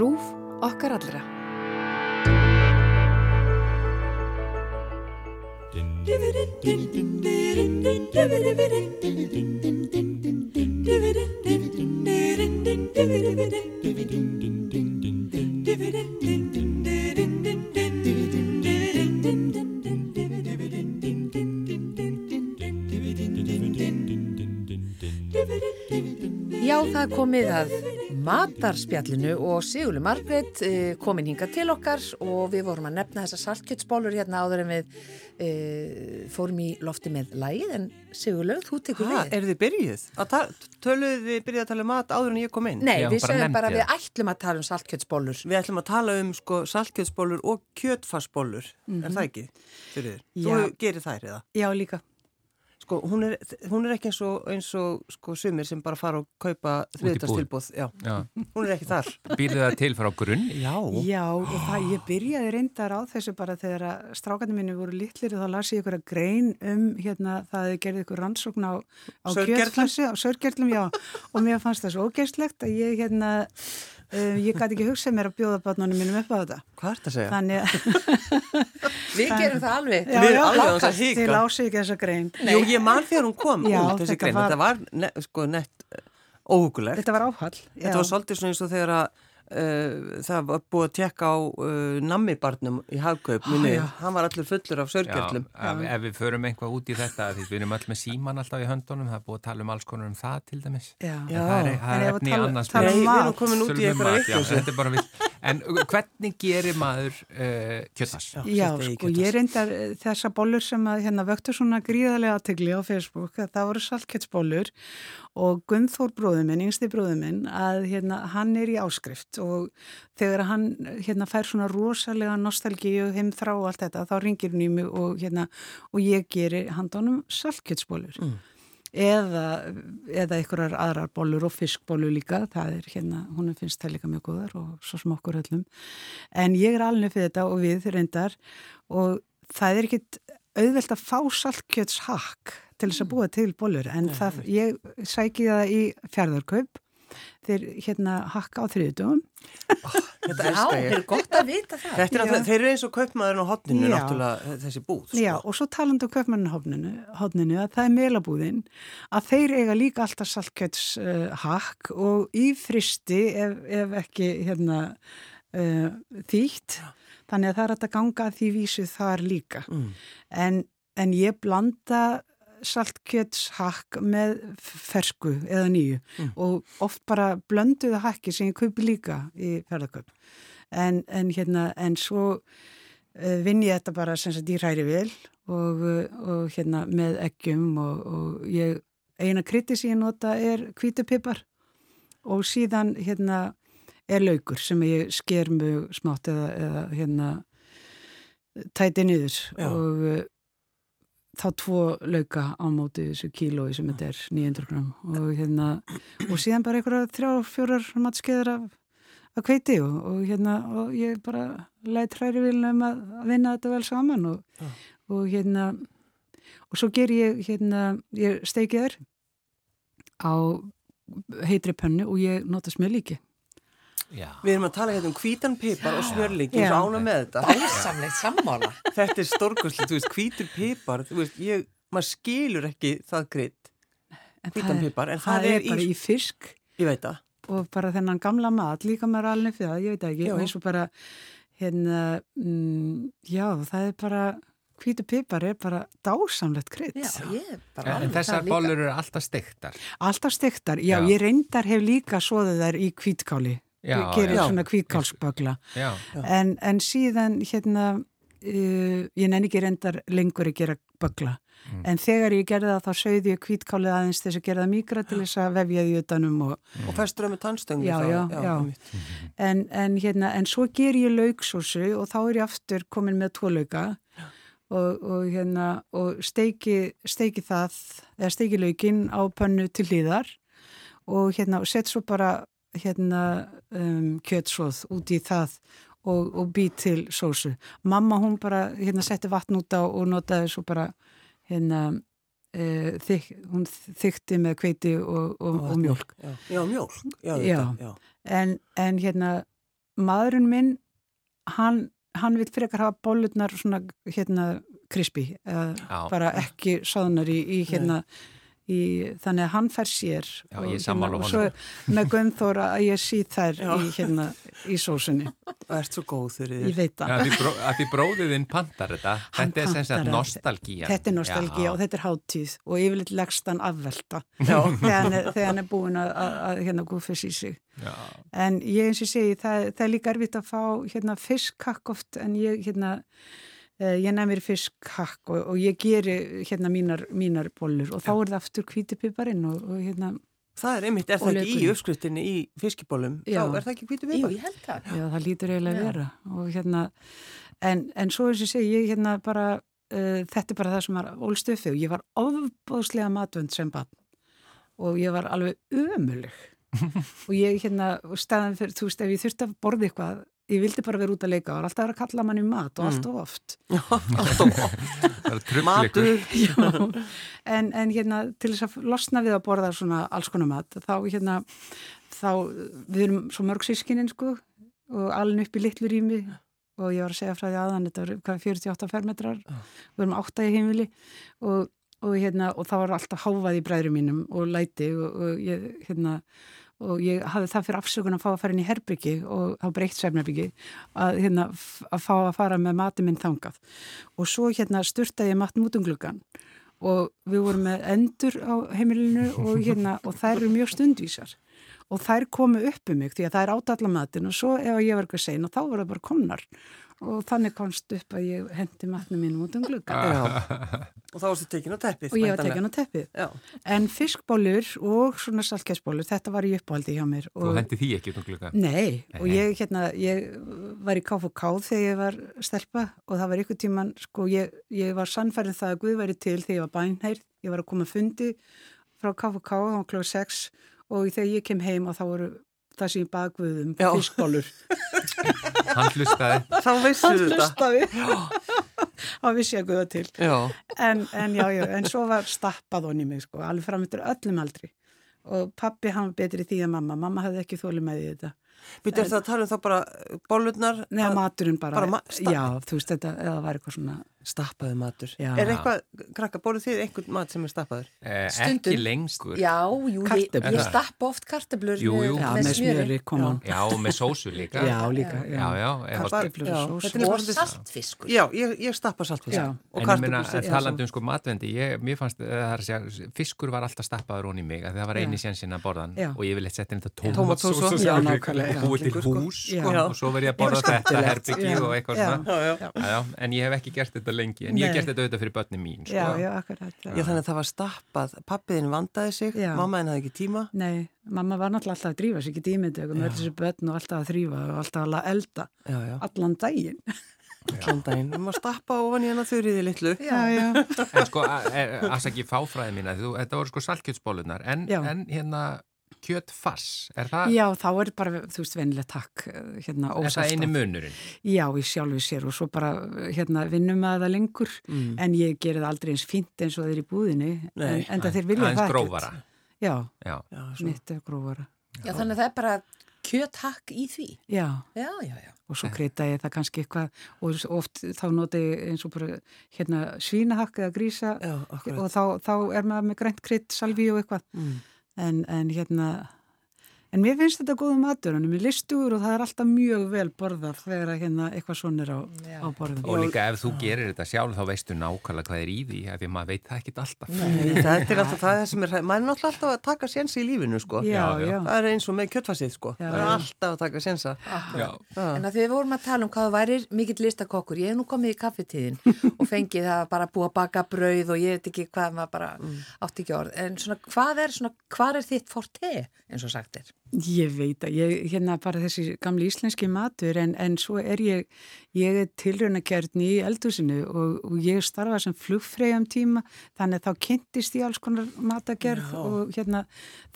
Rúf okkar allra. Já, það komið að matarspjallinu og Sigurlu Margreit eh, komin hinga til okkar og við vorum að nefna þessar saltkjötsbólur hérna áður en við e, fórum í lofti með lægið en Sigurlu, þú tekur Ha, við. er þið byrjuð? Töluðu þið byrjuð að tala um mat áður en ég kom inn? Nei, Já, við nefndi bara að við ætlum að tala um saltkjötsbólur. Við ætlum að tala um sko saltkjötsbólur og kjötfarsbólur, er það ekki? Þú gerir þær eða? Já, líka. Sko, hún er, hún er ekki eins og, eins og sko, sumir sem bara fara og kaupa þriðdagstilbúð. Já, Já. hún er ekki þar. Býrðu það til frá grunn? Já. Já, og það, ég byrjaði reyndar á þessu bara þegar að strákarnir minni voru litlir og þá las ég ykkur að grein um hérna það að þið gerði ykkur rannsókn á, á kjötflassi, á sörgerlum, já, og mér fannst það svo ógeðslegt að ég hérna, uh, ég gæti ekki hugsað mér að bjóða barnunum mínum upp á þetta. Hvað ert að segja? Þannig að, Við gerum það alveg. já, Við já, alveg án þess að hika. til ásið ekki þessa grein. Jú, ég man þegar hún kom Já, út þessi þetta grein. var- Þetta var ne, sko nett óhugulegt. Þetta var áhall. já. Þetta var svolítið svona eins og þegar að það var búið að tekka á uh, nammibarnum í hagkaup, minni, já. hann var allur fullur af sörgjörlum. ef, ef við förum eitthvað út í þetta því við erum öll með síman alltaf í höndunum það er búið að tala um alls konar um það til dæmis. Já. En það er, það er efni annars tala um við erum komin út í eitthvað eitthvað þetta er bara vill en hvernig gerir maður uh, kjöttas? Já, þetta er sko, ég reyndar eh, þessa bollur sem að hérna vöktu svona gríðarlega aðtegli á Facebook, að það voru saltkjötsbollur og Gunnþór bróður minn, yngsti bróður minn, að hérna hann er í áskrift og þegar hann hérna fær svona rosalega nostalgíu, heimþrá og allt þetta, þá ringir hann í mig og hérna og ég geri handónum saltkjötsbollur. Mm. Eða, eða einhverjar aðrar bollur og fiskbollur líka, það er hérna, hún finnst það líka mjög góðar og svo smokkur öllum. En ég er alveg fyrir þetta og við reyndar og það er ekkit auðvelt að fá saltkjötshakk til þess að búa til bollur en það, ég sæki það í fjárðarkaup þeir hérna hakka á Þetta er að vita það. Þetta er þeir eru eins og kaupmaðurinn á hotninu Já. náttúrulega þessi búð. Sko. Já, og svo talandu um kaupmannhofninu hodninu, að það er melabúðin að þeir eiga líka alltaf saltkjötshakk uh, og í fristi ef, ef ekki hérna uh, þýtt þannig að það er að ganga að því vísu þar líka Mm. en, en ég blanda saltkjötshakk með fersku eða nýju Mm. og oft bara blönduðu hakki sem ég kaupi líka í ferðarköp en, en hérna en svo uh, vinn ég þetta bara sem sagt í hræri vel og, uh, og hérna með eggjum og, og ég eina krytti sem ég nota er hvítupipar og síðan hérna er laukur sem ég sker mjög smátt eða, eða hérna tæti niður Já. og uh, þá tvo lauka á móti þessu kílói sem þetta er 900 gram og hérna og síðan bara einhverja þrjá, fjórar matskeiður af, af kveiti og, og hérna og ég bara læt hræri vilnum að, að vinna þetta vel saman og, Já. og hérna og svo ger ég hérna ég steiki þær á heitri pönnu og ég nota smjölíki Já. Við erum að tala hérna um hvítan pipar og smörlingi Já. og ána með þetta. Æsamlegt sammála. Þetta er stórkoslega, þú veist, hvítur pipar, þú veist, ég, maður skilur ekki það gritt, En hvítan er- pipar, en það, það, er, bara í fisk ég veit það. og bara þennan gamla mat líka með alveg fyrir það, ég veit ekki Já. og eins og bara hérna mm, já, það er bara hvítu pipar er bara dásamlegt krydd Já, ég er bara En, þessar bollur eru alltaf stektar alltaf stektar, já, Já. ég reyndar hef líka svoðið þær í hvítkáli gerir já. svona hvítkálsbögla Já, en, en síðan hérna uh, ég nenni ekki reyndar lengur að gera bögla Mm. en þegar ég gerði það þá sögði ég hvítkálið aðeins þess að gera það mýgra til þess að vefja því utanum og Og festur það með tannstöngum. Já, já, já. einmitt. En, en, hérna, en svo ger ég lauksósu og þá er ég aftur komin með tvo lauka og, og, hérna, og steiki, steiki það, eða steiki laukin á pönnu til hlýðar og, hérna, og sett svo bara hérna, um, kjötsóð út í það og, og bý til sósu. Mamma hún bara hérna, setti vatn út á og notaði svo bara hérna, uh, þyk, hún þykti með kveiti og, og, og mjólk. Já, já mjólk. Já, Já. já. En, en hérna, maðurinn minn hann, hann vil frekar hafa bólutnar svona hérna krispi, bara ekki sáðunar í, í hérna í, þannig að hann fær sér Já, og, ég sammála og svo með Gunnþóra að ég sí þær Já. í, hérna, í sósunni, Það ert svo góð þegar ég veit það Að því, bróðiðinn pantar þetta, Hann þetta er sem sagt nostalgía. Þetta er nostalgía Já. og þetta er hátíð og yfirleitt leggst hann afvelta Já. þegar hann er, þegar hann er búin að, að, að hérna gúfis í sig. Já. En ég eins og segi, það, það er líka erfitt að fá hérna fiskkakk oft en ég hérna, ég nefnir fiskkakk og, og ég geri hérna mínar, mínar bollur og þá er það aftur hvítipiparinn og, og hérna, Það er einmitt, er það ekki í uppskriftinni í fiskibólum? Já. Þá er það ekki hvítu Jú, pipar? ég held það. já það lítur eiginlega að vera og hérna, en, en svo eins og segi, ég hérna bara, uh, þetta er bara það sem var ólstöfið og ég var ofbóðslega matvönd sem bann og ég var alveg ömuleg og ég hérna staðan fyrir, þú veist, ef ég þurfti að borða eitthvað ég vildi bara vera út að leika og alltaf vera að kalla manni mat og allt og oft. Já, alltaf Það trubblikur. matur. En, en hérna til þess að losna við að borða svona alls konar mat þá hérna þá, við erum svo mörg sískinin sko og alveg upp í litlu rými. Og ég var að segja frá því aðan þetta var hvað, 48 fermetrar. Við erum átta í heimili. Og, og hérna og þá var alltaf háfað í bræðrum mínum og læti og, og ég hérna og ég hafði það fyrir afsökun að fá að fara inn í herbyggi og þá breytt svefnabyggi að, hérna, að fá að fara með mati minn þangað. Og svo hérna styrtaði ég mat mútunglugan og við vorum með endur á heimilinu og, hérna, og þær eru mjög stundvísar og þær komu upp um mig því að það er átalla matin og svo ef ég var eitthvað sein og þá voru það bara komnar og þannig komst upp að ég hendi matnum mínum út um glugga Já. Og þá varstu tekin á teppið. og ég var væntanlega. tekin á teppið Já. en fiskbólur og svona saltkjæsbólur þetta var í uppáhaldi hjá mér Þú og hendi því ekki út um glugga. Nei, og Nei. ég, hérna, ég var í KFK þegar ég var stelpa og það var ykkur tíman, sko, ég, ég var sannfærið það að Guð væri til þegar ég var bænheir, ég var að koma fundi frá KFK á kl. 6 og þegar ég kem heim og þá voru það sem ég bað Guðum, fiskbólur. Hann hlustaði. Þá veistu þetta. hlustaði. Þá vissi ég að Guða til. Já. En, en já, já, en svo var stappað honni mig, sko, alveg fram eftir öllum aldri. Og pappi hann var betri því að mamma, mamma hafði ekki þóli með í þetta. Býttu það að tala um þá bara bólurnar? Nei, maturinn bara, bara ma- sta- já, þú veist þetta, eða það var eitthvað svona, Stappaði matur. Já. Er eitthvað, krakka, bóluð þið einhvern mat sem er stappaður? Eh, Stundum. ekki lengur. Já, jú, ég, Kartöflur. ég stappa oft kartöblur Jú, jú. já, með, með smjöri. Já, og með sósu líka. Já, líka, já. Já, já. að- Já, og sós. þetta er líka og saltfiskur. Já, ég, ég stappa saltfisk. Já. Og En ég kartöflur. talandi um sko matvendi, ég, mér fannst, eh, það er að segja, fiskur var alltaf stappaður onni mig, að það var eini sénsinn að borða hann Já. og ég vil eitthvað setja inn þetta Tómatsósu. Og búið til hús sko, og svo verð ég að borða þetta herbyggi Já. og eitthvað Já. svona. Já, já. Já, já, en ég hef ekki gert þetta lengi, en ég hef Nei. gert þetta auðvitað fyrir börni mín. Sko. Já, já, akkurat. Já, þannig að það var stappað. Pappiðin vandaði sig, Já. mammaðin hafði ekki tíma. Nei, mamma var náttúrulega alltaf að drífa sig ekki dýmyndöku með öll þessu börn og alltaf að þrýfa og alltaf að elda Já, já. allan daginn. Allan daginn. Við maður stappa ofan í hana þurriði litlu. Já, já. En sko, afsaki fáfræði mína, þú, þetta voru sko salkjötsbólunar, en, en hérna kjötfass, er það, Já, þá er bara, þú veist, venilegt takk, eh, hérna, er það eini munurinn? Já, í sjálfu sér og svo bara, hérna, vinnum að það lengur, Mm. en ég gerir það aldrei eins fínt eins og þeir í búðinni, Nei, en, en það þeir vilja það grófara. Já, Já, Já, svo. mitt er grófara. Já, þannig að það er bara kjöthakk í því. Já. Já, já, já. og svo kreita ég það kannski eitthvað og oft þá nota ég eins og bara hérna svínahakk eða grísa Já, og þá, þá er maður með grænt krydd, salví og eitthvað Mm. En, en hérna en mér finnst þetta góðu matur en mér listugur og það er alltaf mjög vel borðað þegar hérna eitthvað svona er á, á borðum og líka ef þú gerir þetta sjálf þá veistu nákvæmlega hvað er í því, af því að maður veit það ekkit alltaf. Nei, það er alltaf það sem er, maður er náttúrulega alltaf að taka sénsi í lífinu, sko. já, Já, Það er eins og með kjöttfassið, sko. Já. Það er alltaf að taka sénsa. Já. En að því við vorum að tala um hvað þú værir mikill listakokkur, ég hef nú komið í kaffetíðin og fengið ég veit að ég, hérna bara þessi gamli íslenski matur en, en svo er ég, ég er tilraunakjörn í eldhúsinu og, og ég starfa sem flugfreyjum tíma þannig að þá kynntist ég alls konar matagerð Já. og hérna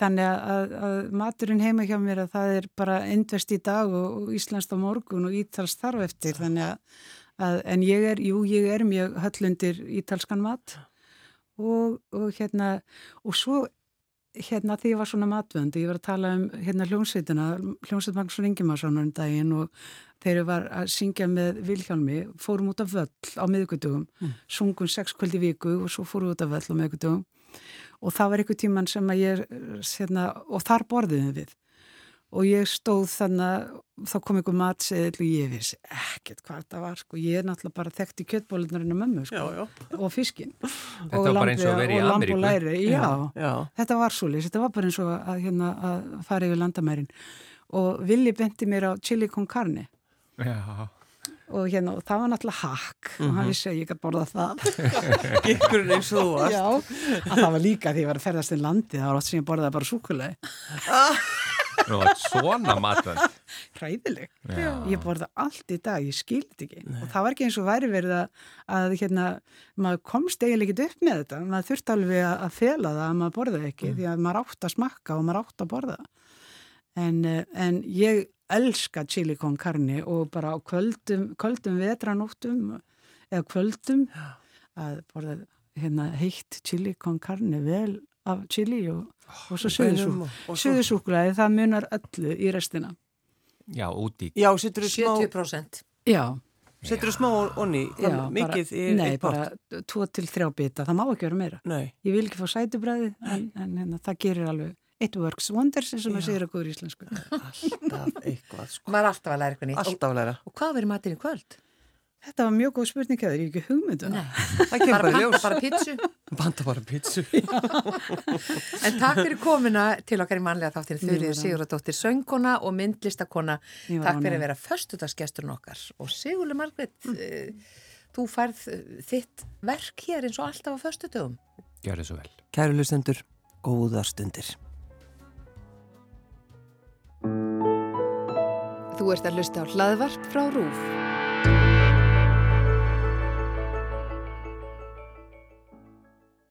þannig að, að, að maturinn heima hjá mér að það er bara indvest í dag og, og íslenskt á morgun og ítals þarf eftir þannig að en ég er, jú, ég er mjög höllundir ítalskan mat og, og hérna og svo hérna því ég var svona matvönd, ég var að tala um hérna hljómsveitina, hljómsveit Magnússon Ingimarsson um daginn og þeir var að syngja með Vilhjálmi, fórum út af völl á miðgutugum, mm. sungum sex kvöldi viku og svo fórum út af völl á miðgutugum og það var einhver tíman sem að ég, hérna, og þar borðiðum við og ég stóð þannig þá kom einhver matseðil og ég vissi ekkert hvað það var sko, ég er náttúrulega bara þekkt í kjöttbólunarinn og mömmu sko. Já, já. og fiskin Þetta var bara eins og að vera í Ameríku. læri, já, já, þetta var svo lýs þetta var bara eins og að, hérna, að fara yfir landamærin. Og Vili benti mér á chili con carne. Og hérna, og það var náttúrulega hakk. Mm -hmm. og hann mhm. vissi að ég gæti borða það. Ykkur eins og þú varst. Já, að það var líka því að ég var að ferðast í landi það var allt sem ég borðaði bara súkuleg Nú, svona matvönd Hræðileg Ég borða allt í dag, ég skildi ekki. Nei. og það var ekki eins og væri verið að, að hérna, maður komst eiginlega ekki upp með þetta. Maður þurfti alveg að fela það að maður borða ekki mm. því að maður átt að smakka og maður átt að borða. En, eh, en ég elska chili con carne og bara á kvöldum, kvöldum vetranóttum eða kvöldum að borða hérna, heitt chili con carne vel af chili og og svo söðusúkulæði, það munar öllu í restina. Já, úti. Já, setur þú smá... 70%. Já. Setur þú smá onni, mikið í eitt pott? Nei, bara 2-3 bita, það má ekki vera meira. Nei. Ég vil ekki fá sætubræði, en, en hérna, það gerir alveg it works wonders eins og maður segir að góður íslensku. Alltaf eitthvað, sko. Maður er alltaf að læra eitthvað nýtt. Alltaf að læra. Og, og hvað verður matur í kvöld? Þetta var mjög góð spurning, það er ekki hugmyndu. Um það kemur bara ljós. Bara pítsu. Banda bara pítsu. en takk fyrir komina til okkar í manlega þáttir Þurrið Siguradóttir söngkona og myndlistakona. Takk fyrir að vera förstutarsgesturinn okkar. Og Sigurli Margrit, mm. uh, þú færð uh, þitt verk hér eins og alltaf á förstutugum. Gjör þið svo vel. Kæru lustendur, góðar stundir. Þú ert að lusta á hlaðvarp frá Rúf.